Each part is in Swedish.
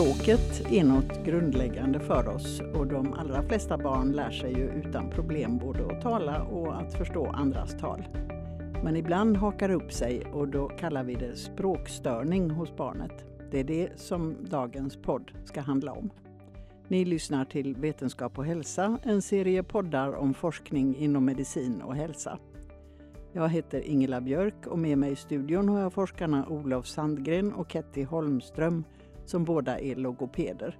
Språket är något grundläggande för oss och de allra flesta barn lär sig ju utan problem både att tala och att förstå andras tal. Men ibland hakar det upp sig och då kallar vi det språkstörning hos barnet. Det är det som dagens podd ska handla om. Ni lyssnar till Vetenskap och hälsa, en serie poddar om forskning inom medicin och hälsa. Jag heter Ingela Björk och med mig i studion har jag forskarna Olof Sandgren och Ketty Holmström som båda är logopeder.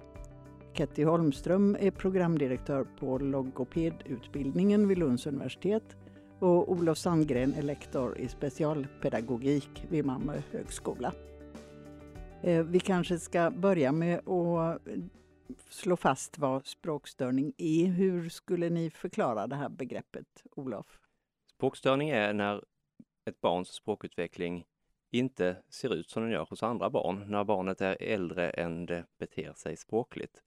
Ketty Holmström är programdirektör på logopedutbildningen vid Lunds universitet och Olof Sandgren är lektor i specialpedagogik vid Malmö högskola. Eh, vi kanske ska börja med att slå fast vad språkstörning är. Hur skulle ni förklara det här begreppet, Olof? Språkstörning är när ett barns språkutveckling inte ser ut som den gör hos andra barn, när barnet är äldre än det beter sig språkligt.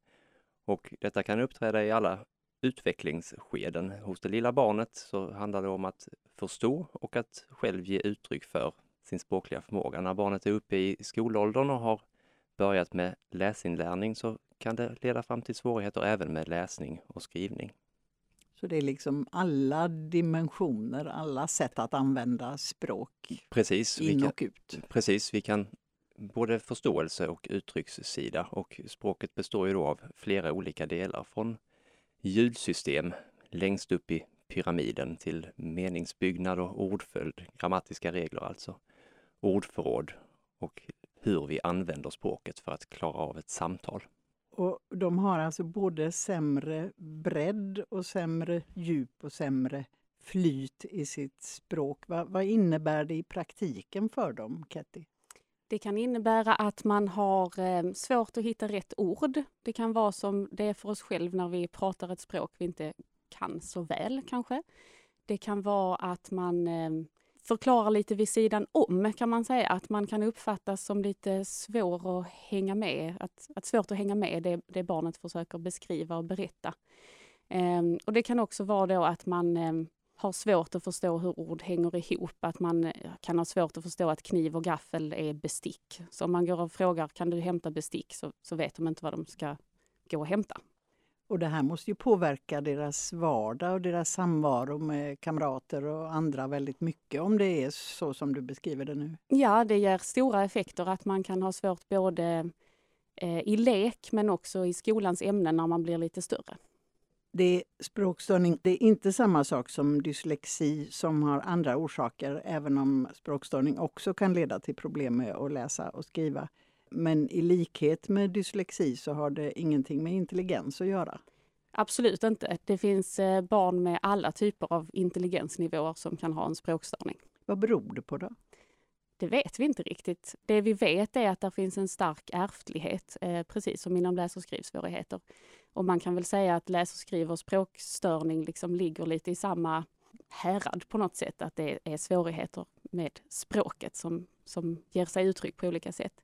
Och detta kan uppträda i alla utvecklingsskeden. Hos det lilla barnet så handlar det om att förstå och att själv ge uttryck för sin språkliga förmåga. När barnet är uppe i skolåldern och har börjat med läsinlärning så kan det leda fram till svårigheter även med läsning och skrivning. Så det är liksom alla dimensioner, alla sätt att använda språk precis, in kan, och ut. Precis, vi kan både förståelse och uttryckssida och språket består ju då av flera olika delar från ljudsystem längst upp i pyramiden till meningsbyggnad och ordföljd, grammatiska regler alltså, ordförråd och hur vi använder språket för att klara av ett samtal. Och de har alltså både sämre bredd och sämre djup och sämre flyt i sitt språk. Va, vad innebär det i praktiken för dem, Ketty? Det kan innebära att man har eh, svårt att hitta rätt ord. Det kan vara som det är för oss själva när vi pratar ett språk vi inte kan så väl kanske. Det kan vara att man eh, förklarar lite vid sidan om kan man säga, att man kan uppfattas som lite svår att hänga med, att, att svårt att hänga med det, det barnet försöker beskriva och berätta. Eh, och det kan också vara då att man ehm, har svårt att förstå hur ord hänger ihop, att man eh, kan ha svårt att förstå att kniv och gaffel är bestick. Så om man går och frågar kan du hämta bestick så, så vet de inte vad de ska gå och hämta. Och det här måste ju påverka deras vardag och deras samvaro med kamrater och andra väldigt mycket om det är så som du beskriver det nu. Ja, det ger stora effekter att man kan ha svårt både eh, i lek men också i skolans ämnen när man blir lite större. Det är språkstörning. Det är inte samma sak som dyslexi som har andra orsaker, även om språkstörning också kan leda till problem med att läsa och skriva. Men i likhet med dyslexi så har det ingenting med intelligens att göra. Absolut inte. Det finns eh, barn med alla typer av intelligensnivåer som kan ha en språkstörning. Vad beror det på då? Det vet vi inte riktigt. Det vi vet är att det finns en stark ärftlighet, eh, precis som inom läs och skrivsvårigheter. Och man kan väl säga att läs och skriv och språkstörning liksom ligger lite i samma härad på något sätt, att det är svårigheter med språket som, som ger sig uttryck på olika sätt.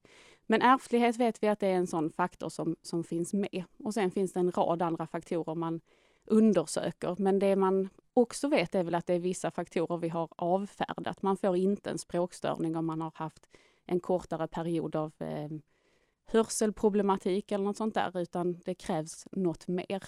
Men ärftlighet vet vi att det är en sån faktor som, som finns med. Och sen finns det en rad andra faktorer man undersöker. Men det man också vet är väl att det är vissa faktorer vi har avfärdat. Man får inte en språkstörning om man har haft en kortare period av eh, hörselproblematik eller något sånt där, utan det krävs något mer.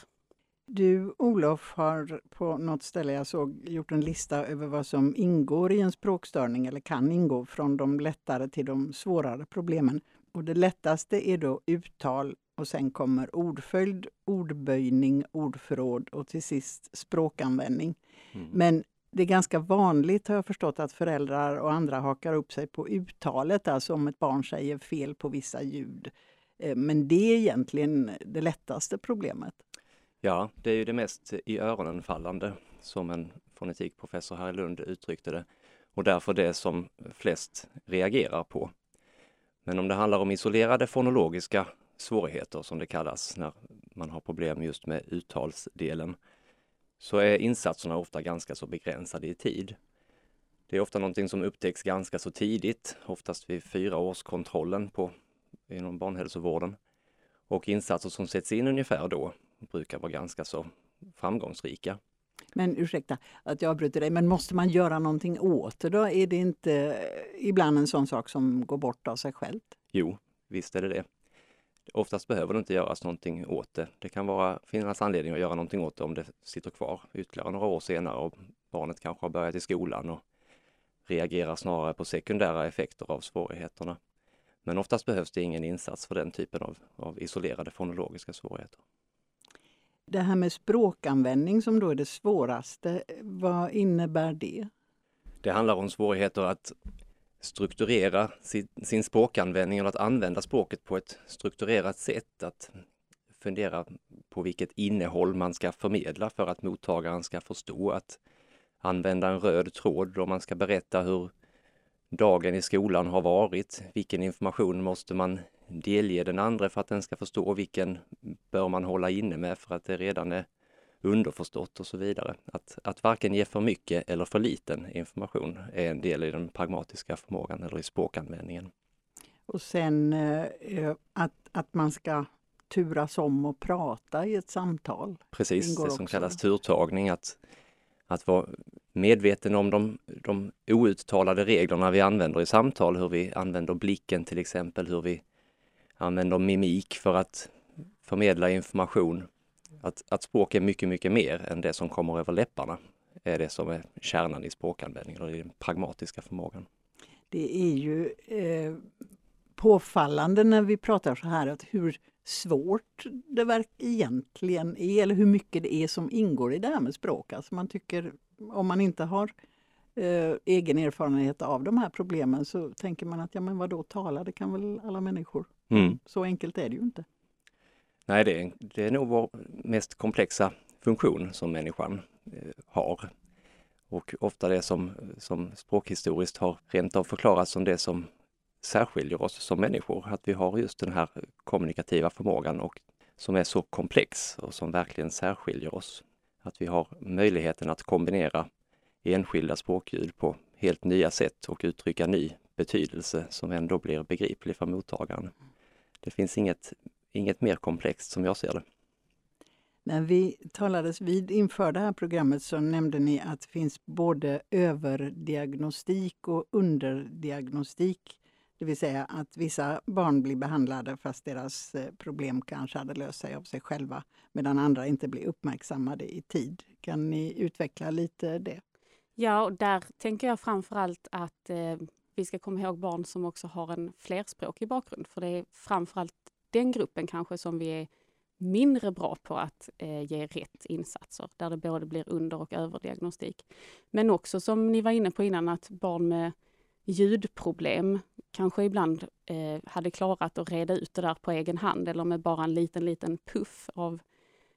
Du, Olof, har på något ställe jag såg gjort en lista över vad som ingår i en språkstörning eller kan ingå från de lättare till de svårare problemen. Och det lättaste är då uttal och sen kommer ordföljd, ordböjning, ordförråd och till sist språkanvändning. Mm. Men det är ganska vanligt har jag förstått att föräldrar och andra hakar upp sig på uttalet, alltså om ett barn säger fel på vissa ljud. Eh, men det är egentligen det lättaste problemet. Ja, det är ju det mest i öronen fallande som en fonetikprofessor här i Lund uttryckte det och därför det som flest reagerar på. Men om det handlar om isolerade fonologiska svårigheter som det kallas när man har problem just med uttalsdelen så är insatserna ofta ganska så begränsade i tid. Det är ofta någonting som upptäcks ganska så tidigt, oftast vid fyraårskontrollen på, inom barnhälsovården. Och insatser som sätts in ungefär då brukar vara ganska så framgångsrika. Men ursäkta att jag avbryter dig, men måste man göra någonting åt det då? Är det inte eh, ibland en sån sak som går bort av sig självt? Jo, visst är det det. Oftast behöver det inte göras någonting åt det. Det kan vara, finnas anledning att göra någonting åt det om det sitter kvar ytterligare några år senare och barnet kanske har börjat i skolan och reagerar snarare på sekundära effekter av svårigheterna. Men oftast behövs det ingen insats för den typen av, av isolerade fonologiska svårigheter. Det här med språkanvändning som då är det svåraste, vad innebär det? Det handlar om svårigheter att strukturera sin, sin språkanvändning eller att använda språket på ett strukturerat sätt. Att fundera på vilket innehåll man ska förmedla för att mottagaren ska förstå. Att använda en röd tråd om man ska berätta hur dagen i skolan har varit. Vilken information måste man delge den andra för att den ska förstå? Vilken bör man hålla inne med för att det redan är underförstått och så vidare. Att, att varken ge för mycket eller för liten information är en del i den pragmatiska förmågan eller i språkanvändningen. Och sen eh, att, att man ska turas om och prata i ett samtal. Precis, det som också. kallas turtagning. Att, att vara medveten om de, de outtalade reglerna vi använder i samtal, hur vi använder blicken till exempel, hur vi använder mimik för att förmedla information att, att språk är mycket, mycket mer än det som kommer över läpparna är det som är kärnan i språkanvändningen och den pragmatiska förmågan. Det är ju eh, påfallande när vi pratar så här att hur svårt det egentligen är eller hur mycket det är som ingår i det här med språk. Alltså man tycker om man inte har eh, egen erfarenhet av de här problemen så tänker man att ja men vadå tala, det kan väl alla människor. Mm. Så enkelt är det ju inte. Nej, det är, det är nog vår mest komplexa funktion som människan eh, har. Och ofta det som, som språkhistoriskt har rent av förklarats som det som särskiljer oss som människor. Att vi har just den här kommunikativa förmågan och som är så komplex och som verkligen särskiljer oss. Att vi har möjligheten att kombinera enskilda språkljud på helt nya sätt och uttrycka ny betydelse som ändå blir begriplig för mottagaren. Det finns inget inget mer komplext som jag ser det. När vi talades vid inför det här programmet så nämnde ni att det finns både överdiagnostik och underdiagnostik. Det vill säga att vissa barn blir behandlade fast deras eh, problem kanske hade löst sig av sig själva medan andra inte blir uppmärksammade i tid. Kan ni utveckla lite det? Ja, och där tänker jag framför allt att eh, vi ska komma ihåg barn som också har en flerspråkig bakgrund. För det är framför allt den gruppen kanske som vi är mindre bra på att eh, ge rätt insatser, där det både blir under och överdiagnostik. Men också som ni var inne på innan, att barn med ljudproblem kanske ibland eh, hade klarat att reda ut det där på egen hand eller med bara en liten, liten puff av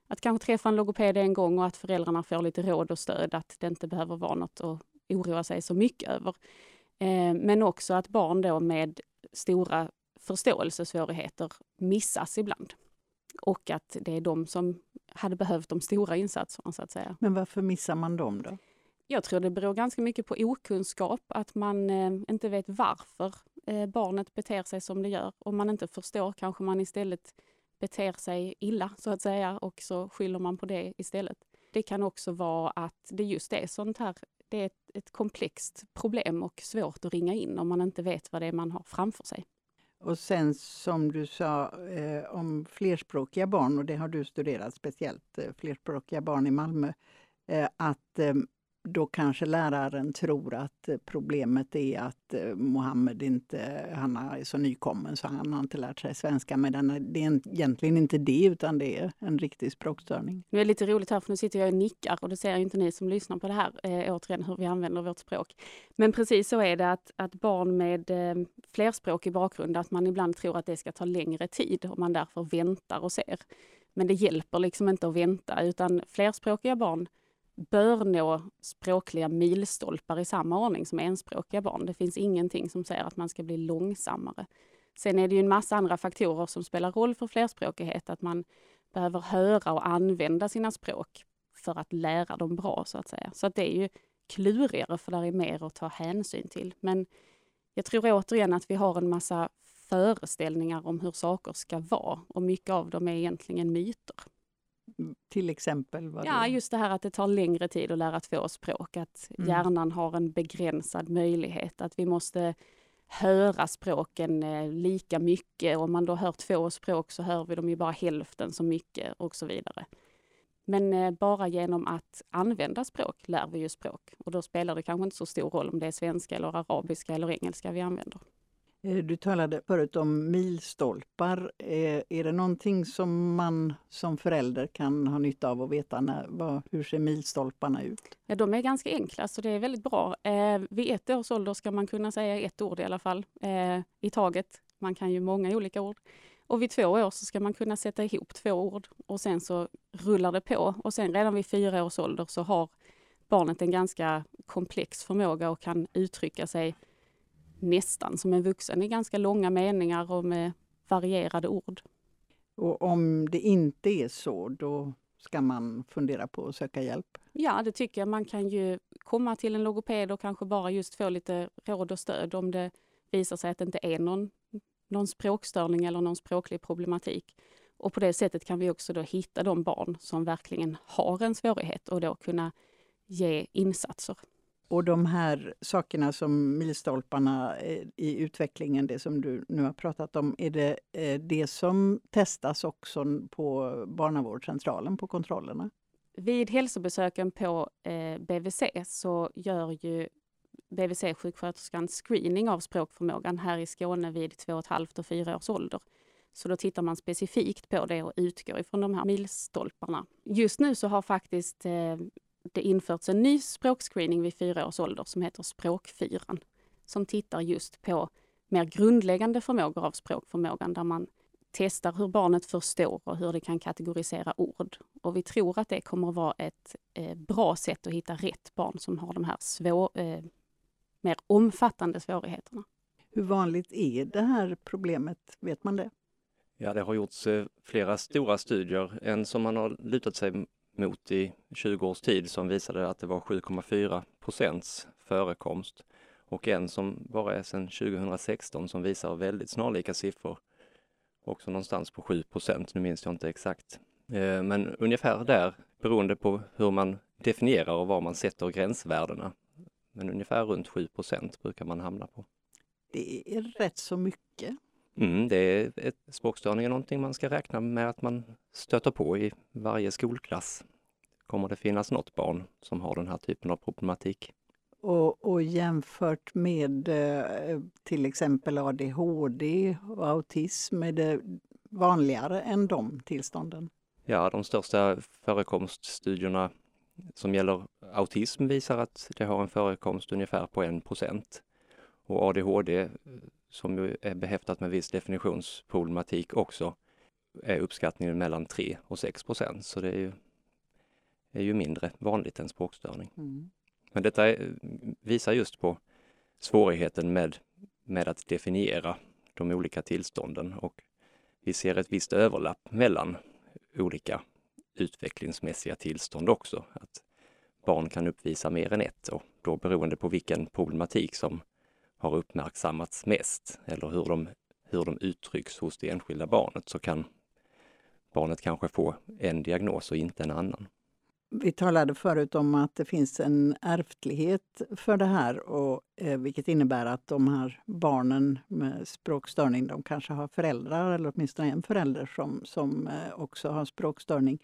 att kanske träffa en logoped en gång och att föräldrarna får lite råd och stöd, att det inte behöver vara något att oroa sig så mycket över. Eh, men också att barn då med stora förståelsesvårigheter missas ibland. Och att det är de som hade behövt de stora insatserna så att säga. Men varför missar man dem då? Jag tror det beror ganska mycket på okunskap, att man eh, inte vet varför eh, barnet beter sig som det gör. Om man inte förstår kanske man istället beter sig illa så att säga och så skyller man på det istället. Det kan också vara att det just är sånt här, det är ett, ett komplext problem och svårt att ringa in om man inte vet vad det är man har framför sig. Och sen som du sa eh, om flerspråkiga barn, och det har du studerat speciellt, eh, flerspråkiga barn i Malmö, eh, att eh, då kanske läraren tror att eh, problemet är att eh, Mohammed inte, han är så nykommen så han har inte lärt sig svenska. Men det är egentligen inte det utan det är en riktig språkstörning. Nu är det lite roligt här för nu sitter jag och nickar och det ser inte ni som lyssnar på det här eh, återigen hur vi använder vårt språk. Men precis så är det att, att barn med eh, flerspråkig bakgrund, att man ibland tror att det ska ta längre tid och man därför väntar och ser. Men det hjälper liksom inte att vänta utan flerspråkiga barn bör nå språkliga milstolpar i samma ordning som enspråkiga barn. Det finns ingenting som säger att man ska bli långsammare. Sen är det ju en massa andra faktorer som spelar roll för flerspråkighet, att man behöver höra och använda sina språk för att lära dem bra, så att säga. Så att det är ju klurigare, för där är mer att ta hänsyn till. Men jag tror återigen att vi har en massa föreställningar om hur saker ska vara och mycket av dem är egentligen myter till exempel? Ja, just det här att det tar längre tid att lära två språk, att mm. hjärnan har en begränsad möjlighet, att vi måste höra språken eh, lika mycket. Om man då hör två språk så hör vi dem ju bara hälften så mycket och så vidare. Men eh, bara genom att använda språk lär vi ju språk och då spelar det kanske inte så stor roll om det är svenska eller arabiska eller engelska vi använder. Eh, du talade förut om milstolpar. Eh, är det någonting som man som förälder kan ha nytta av att veta? När, vad, hur ser milstolparna ut? Ja, de är ganska enkla, så det är väldigt bra. Eh, vid ett års ålder ska man kunna säga ett ord i alla fall, eh, i taget. Man kan ju många olika ord. Och vid två år så ska man kunna sätta ihop två ord och sen så rullar det på. Och sen redan vid fyra års ålder så har barnet en ganska komplex förmåga och kan uttrycka sig nästan som en vuxen i ganska långa meningar och med varierade ord. Och om det inte är så, då ska man fundera på att söka hjälp? Ja, det tycker jag. Man kan ju komma till en logoped och kanske bara just få lite råd och stöd om det visar sig att det inte är någon, någon språkstörning eller någon språklig problematik. Och på det sättet kan vi också då hitta de barn som verkligen har en svårighet och då kunna ge insatser. Och de här sakerna som milstolparna eh, i utvecklingen, det som du nu har pratat om, är det eh, det som testas också på barnavårdscentralen på kontrollerna? Vid hälsobesöken på eh, BVC så gör ju BVC-sjuksköterskan screening av språkförmågan här i Skåne vid 2,5 och 4 års ålder. Så då tittar man specifikt på det och utgår ifrån de här milstolparna. Just nu så har faktiskt det införts en ny språkscreening vid fyra års ålder som heter Språkfyran. Som tittar just på mer grundläggande förmågor av språkförmågan där man testar hur barnet förstår och hur det kan kategorisera ord. Och vi tror att det kommer att vara ett eh, bra sätt att hitta rätt barn som har de här svår, eh, mer omfattande svårigheterna. Hur vanligt är det här problemet? Vet man det? Ja, det har gjorts eh, flera stora studier. En som man har lutat sig mot i 20 års tid som visade att det var 7,4 procents förekomst och en som bara är sedan 2016 som visar väldigt snarlika siffror. Också någonstans på 7 procent, nu minns jag inte exakt. Eh, men ungefär där, beroende på hur man definierar och var man sätter gränsvärdena. Men ungefär runt 7 procent brukar man hamna på. Det är rätt så mycket. Mm, det är ett, språkstörning är någonting man ska räkna med att man stöter på i varje skolklass. Kommer det finnas något barn som har den här typen av problematik? Och, och jämfört med eh, till exempel ADHD och autism, är det vanligare än de tillstånden? Ja, de största förekomststudierna som gäller autism visar att det har en förekomst ungefär på 1 procent. Och ADHD som ju är behäftat med viss definitionsproblematik också, är uppskattningen mellan 3 och 6 procent. Så det är ju, är ju mindre vanligt än språkstörning. Mm. Men detta är, visar just på svårigheten med, med att definiera de olika tillstånden och vi ser ett visst överlapp mellan olika utvecklingsmässiga tillstånd också. Att barn kan uppvisa mer än ett och då beroende på vilken problematik som har uppmärksammats mest eller hur de, hur de uttrycks hos det enskilda barnet så kan barnet kanske få en diagnos och inte en annan. Vi talade förut om att det finns en ärftlighet för det här och, eh, vilket innebär att de här barnen med språkstörning, de kanske har föräldrar eller åtminstone en förälder som, som eh, också har språkstörning.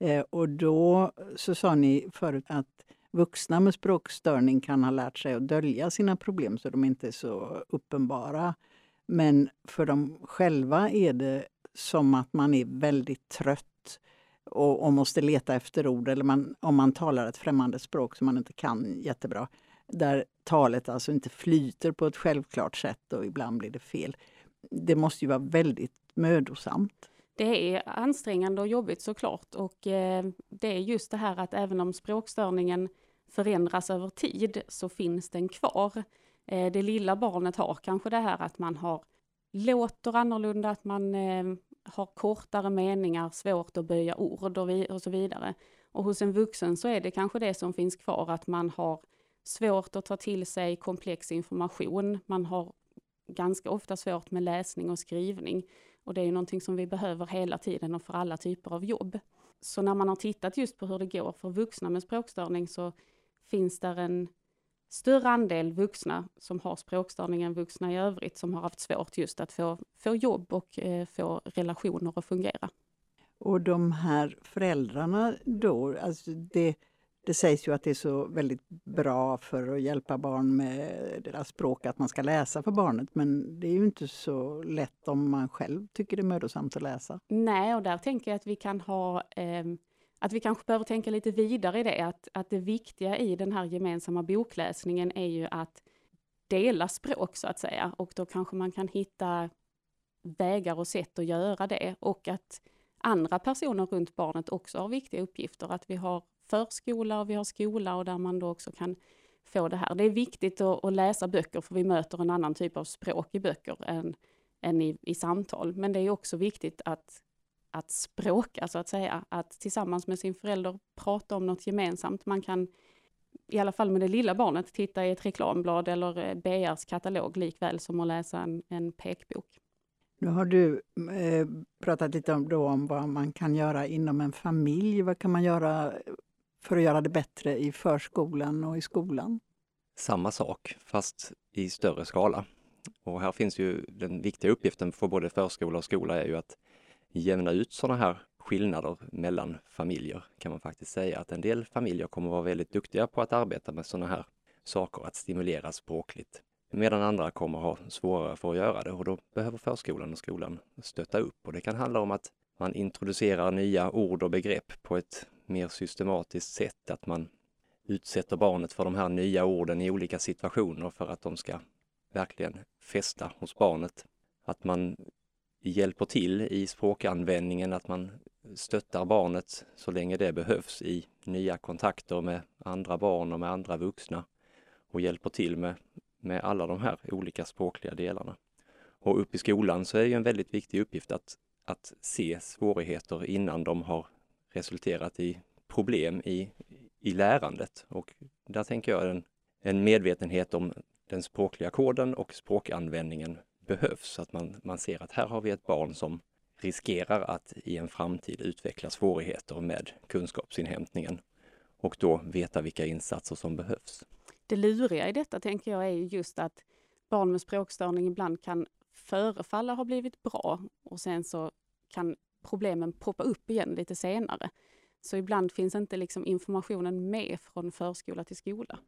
Eh, och då så sa ni förut att vuxna med språkstörning kan ha lärt sig att dölja sina problem så de inte är så uppenbara. Men för dem själva är det som att man är väldigt trött och, och måste leta efter ord, eller man, om man talar ett främmande språk som man inte kan jättebra. Där talet alltså inte flyter på ett självklart sätt och ibland blir det fel. Det måste ju vara väldigt mödosamt. Det är ansträngande och jobbigt såklart och eh, det är just det här att även om språkstörningen förändras över tid så finns den kvar. Eh, det lilla barnet har kanske det här att man har låter annorlunda, att man eh, har kortare meningar, svårt att böja ord och, och så vidare. Och hos en vuxen så är det kanske det som finns kvar, att man har svårt att ta till sig komplex information. Man har ganska ofta svårt med läsning och skrivning. Och det är ju någonting som vi behöver hela tiden och för alla typer av jobb. Så när man har tittat just på hur det går för vuxna med språkstörning så finns där en större andel vuxna som har språkstörning än vuxna i övrigt som har haft svårt just att få, få jobb och eh, få relationer att fungera. Och de här föräldrarna då, alltså det, det sägs ju att det är så väldigt bra för att hjälpa barn med deras språk att man ska läsa för barnet. Men det är ju inte så lätt om man själv tycker det är mödosamt att läsa. Nej, och där tänker jag att vi kan ha eh, att vi kanske behöver tänka lite vidare i det, att, att det viktiga i den här gemensamma bokläsningen är ju att dela språk så att säga och då kanske man kan hitta vägar och sätt att göra det och att andra personer runt barnet också har viktiga uppgifter, att vi har förskola och vi har skola och där man då också kan få det här. Det är viktigt att, att läsa böcker för vi möter en annan typ av språk i böcker än, än i, i samtal. Men det är också viktigt att, att språka så att säga, att tillsammans med sin förälder prata om något gemensamt. Man kan i alla fall med det lilla barnet titta i ett reklamblad eller eh, BRs katalog likväl som att läsa en, en pekbok. Nu har du eh, pratat lite om, då om vad man kan göra inom en familj. Vad kan man göra för att göra det bättre i förskolan och i skolan? Samma sak, fast i större skala. Och här finns ju den viktiga uppgiften för både förskola och skola är ju att jämna ut sådana här skillnader mellan familjer kan man faktiskt säga att en del familjer kommer vara väldigt duktiga på att arbeta med sådana här saker, att stimulera språkligt. Medan andra kommer ha svårare för att göra det och då behöver förskolan och skolan stötta upp och det kan handla om att man introducerar nya ord och begrepp på ett mer systematiskt sätt, att man utsätter barnet för de här nya orden i olika situationer för att de ska verkligen fästa hos barnet. Att man hjälper till i språkanvändningen, att man stöttar barnet så länge det behövs i nya kontakter med andra barn och med andra vuxna och hjälper till med, med alla de här olika språkliga delarna. Och upp i skolan så är det en väldigt viktig uppgift att, att se svårigheter innan de har resulterat i problem i, i lärandet. Och där tänker jag en, en medvetenhet om den språkliga koden och språkanvändningen behövs. Att man, man ser att här har vi ett barn som riskerar att i en framtid utveckla svårigheter med kunskapsinhämtningen och då veta vilka insatser som behövs. Det luriga i detta tänker jag är just att barn med språkstörning ibland kan förefalla ha blivit bra och sen så kan problemen poppa upp igen lite senare. Så ibland finns inte liksom informationen med från förskola till skola.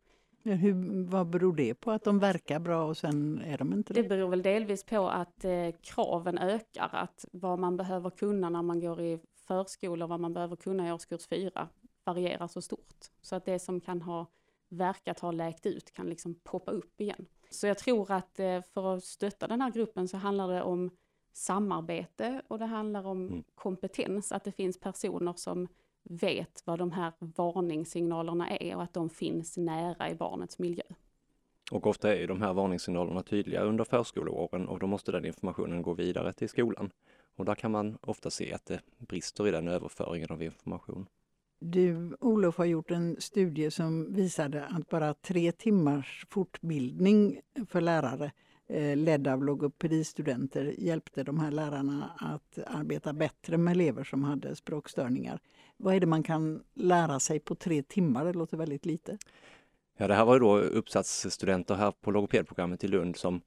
Hur, vad beror det på att de verkar bra och sen är de inte det? Det beror väl delvis på att eh, kraven ökar, att vad man behöver kunna när man går i förskola och vad man behöver kunna i årskurs 4 varierar så stort. Så att det som kan ha verkat ha läkt ut kan liksom poppa upp igen. Så jag tror att eh, för att stötta den här gruppen så handlar det om samarbete och det handlar om mm. kompetens, att det finns personer som vet vad de här varningssignalerna är och att de finns nära i barnets miljö. Och ofta är ju de här varningssignalerna tydliga under förskoleåren och då måste den informationen gå vidare till skolan. Och där kan man ofta se att det brister i den överföringen av information. Du, Olof, har gjort en studie som visade att bara tre timmars fortbildning för lärare Eh, ledda ledd av logopedistudenter hjälpte de här lärarna att arbeta bättre med elever som hade språkstörningar. Vad är det man kan lära sig på tre timmar? Det låter väldigt lite. Ja, det här var ju då uppsatsstudenter här på logopedprogrammet i Lund som,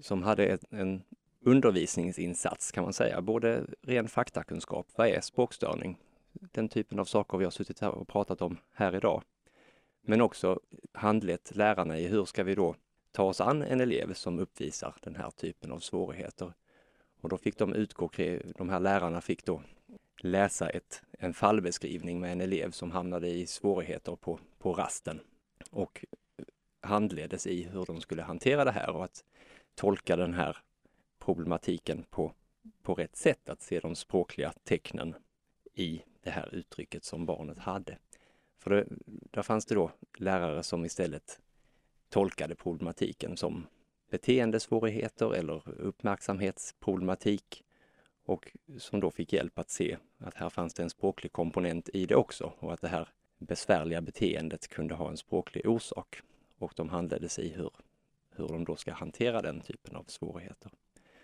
som hade ett, en undervisningsinsats kan man säga, både ren faktakunskap, vad är språkstörning? Den typen av saker vi har suttit här och pratat om här idag. Men också handlett lärarna i hur ska vi då ta oss an en elev som uppvisar den här typen av svårigheter. Och då fick de utgå, de här lärarna fick då läsa ett, en fallbeskrivning med en elev som hamnade i svårigheter på, på rasten och handleddes i hur de skulle hantera det här och att tolka den här problematiken på, på rätt sätt, att se de språkliga tecknen i det här uttrycket som barnet hade. För det, där fanns det då lärare som istället tolkade problematiken som beteendesvårigheter eller uppmärksamhetsproblematik och som då fick hjälp att se att här fanns det en språklig komponent i det också och att det här besvärliga beteendet kunde ha en språklig orsak. Och de handleddes i hur, hur de då ska hantera den typen av svårigheter.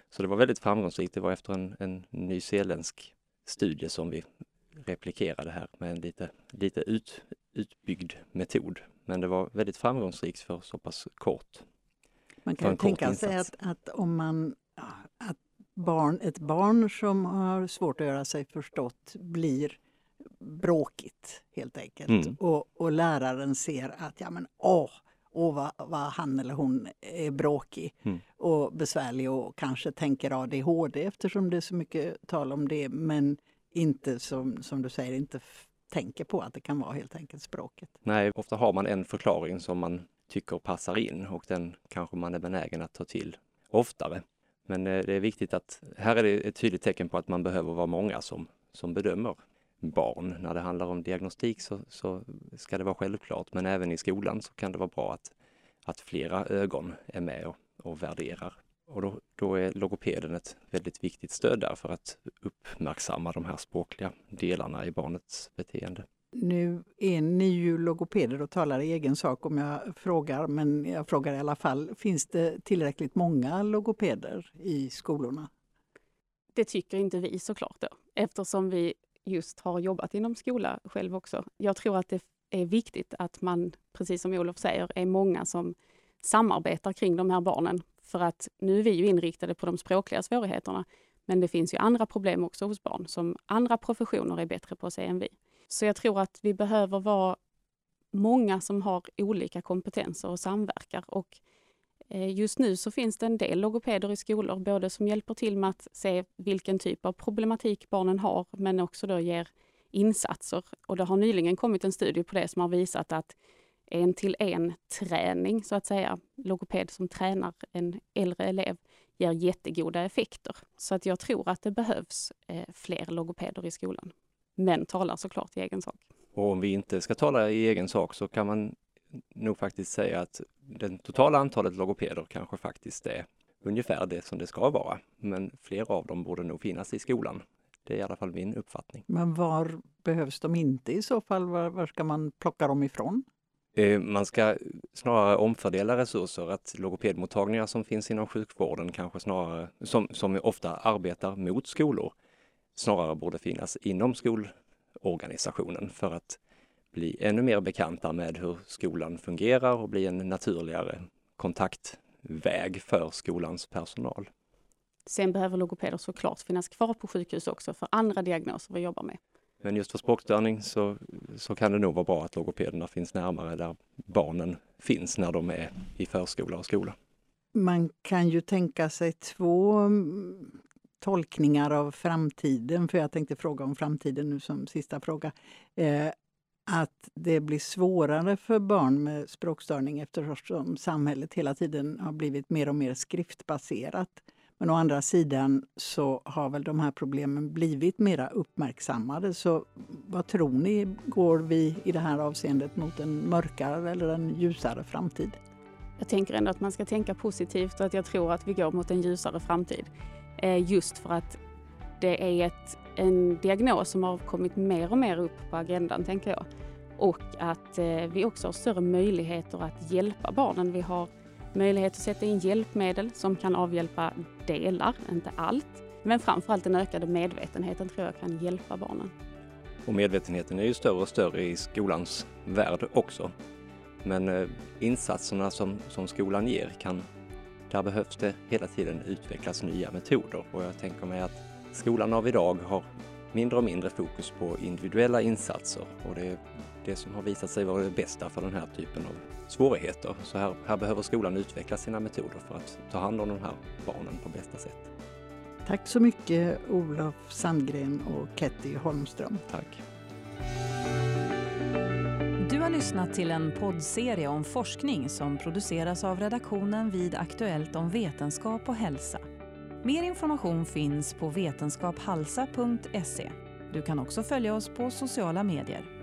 Så det var väldigt framgångsrikt. Det var efter en, en nyzeeländsk studie som vi replikerade här med en lite, lite ut, utbyggd metod men det var väldigt framgångsrikt för så pass kort. Man kan tänka sig att, att om man att barn, ett barn som har svårt att göra sig förstått blir bråkigt helt enkelt. Mm. Och, och, läraren ser att ja men åh, åh vad, vad han eller hon är bråkig mm. och besvärlig och kanske tänker ADHD eftersom det är så mycket tal om det men inte som, som du säger inte tänker på att det kan vara helt enkelt språket. Nej, ofta har man en förklaring som man tycker passar in och den kanske man är benägen att ta till oftare. Men eh, det är viktigt att, här är det ett tydligt tecken på att man behöver vara många som, som bedömer barn. När det handlar om diagnostik så, så ska det vara självklart, men även i skolan så kan det vara bra att, att flera ögon är med och, och värderar. Och då, då, är logopeden ett väldigt viktigt stöd där för att uppmärksamma de här språkliga delarna i barnets beteende. Nu är ni ju logopeder och talar i egen sak om jag frågar, men jag frågar i alla fall. Finns det tillräckligt många logopeder i skolorna? Det tycker inte vi såklart då, eftersom vi just har jobbat inom skola själv också. Jag tror att det är viktigt att man, precis som Olof säger, är många som samarbetar kring de här barnen. För att nu är vi ju inriktade på de språkliga svårigheterna, men det finns ju andra problem också hos barn som andra professioner är bättre på att se än vi. Så jag tror att vi behöver vara många som har olika kompetenser och samverkar. Och eh, just nu så finns det en del logopeder i skolor, både som hjälper till med att se vilken typ av problematik barnen har, men också då ger insatser. Och det har nyligen kommit en studie på det som har visat att en till en träning, så att säga, logoped som tränar en äldre elev, ger jättegoda effekter. Så att jag tror att det behövs eh, fler logopeder i skolan men talar såklart i egen sak. Och om vi inte ska tala i egen sak så kan man nog faktiskt säga att det totala antalet logopeder kanske faktiskt är ungefär det som det ska vara. Men fler av dem borde nog finnas i skolan. Det är i alla fall min uppfattning. Men var behövs de inte i så fall? Var, var ska man plocka dem ifrån? Eh, man ska snarare omfördela resurser, att logopedmottagningar som finns inom sjukvården kanske snarare, som, som ofta arbetar mot skolor, snarare borde finnas inom skolorganisationen för att bli ännu mer bekanta med hur skolan fungerar och bli en naturligare kontaktväg för skolans personal. Sen behöver logopeder såklart finnas kvar på sjukhus också för andra diagnoser vi jobbar med. Men just för språkstörning så, så kan det nog vara bra att logopederna finns närmare där barnen finns när de är i förskola och skola. Man kan ju tänka sig två mm, tolkningar av framtiden, för jag tänkte fråga om framtiden nu som sista fråga. Eh, att det blir svårare för barn med språkstörning eftersom samhället hela tiden har blivit mer och mer skriftbaserat. Men å andra sidan så har väl de här problemen blivit mera uppmärksammade. Så vad tror ni, går vi i det här avseendet mot en mörkare eller en ljusare framtid? Jag tänker ändå att man ska tänka positivt och att jag tror att vi går mot en ljusare framtid. Eh, just för att det är ett, en diagnos som har kommit mer och mer upp på agendan, tänker jag. Och att eh, vi också har större möjligheter att hjälpa barnen. Vi har möjlighet att sätta in hjälpmedel som kan avhjälpa delar, inte allt. Men framförallt den ökade medvetenheten tror jag kan hjälpa barnen. Och medvetenheten är ju större och större i skolans värld också. Men eh, insatserna som, som skolan ger kan där behövs det hela tiden utvecklas nya metoder och jag tänker mig att skolan av idag har mindre och mindre fokus på individuella insatser och det det som har visat sig vara det bästa för den här typen av svårigheter. Så här, här behöver skolan utveckla sina metoder för att ta hand om de här barnen på bästa sätt. Tack så mycket Olof Sandgren och Ketty Holmström. Tack. Du har lyssnat till en poddserie om forskning som produceras av redaktionen vid Aktuellt om vetenskap och hälsa. Mer information finns på vetenskaphalsa.se. Du kan också följa oss på sociala medier.